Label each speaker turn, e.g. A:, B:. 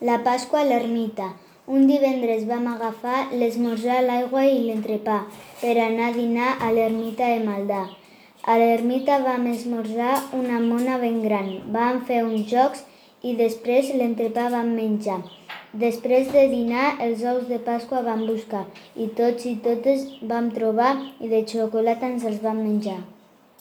A: La Pasqua a l'ermita. Un divendres vam agafar l'esmorzar, l'aigua i l'entrepà per anar a dinar a l'ermita de Maldà. A l'ermita vam esmorzar una mona ben gran, vam fer uns jocs i després l'entrepà vam menjar. Després de dinar, els ous de Pasqua vam buscar i tots i totes vam trobar i de xocolata ens els vam menjar.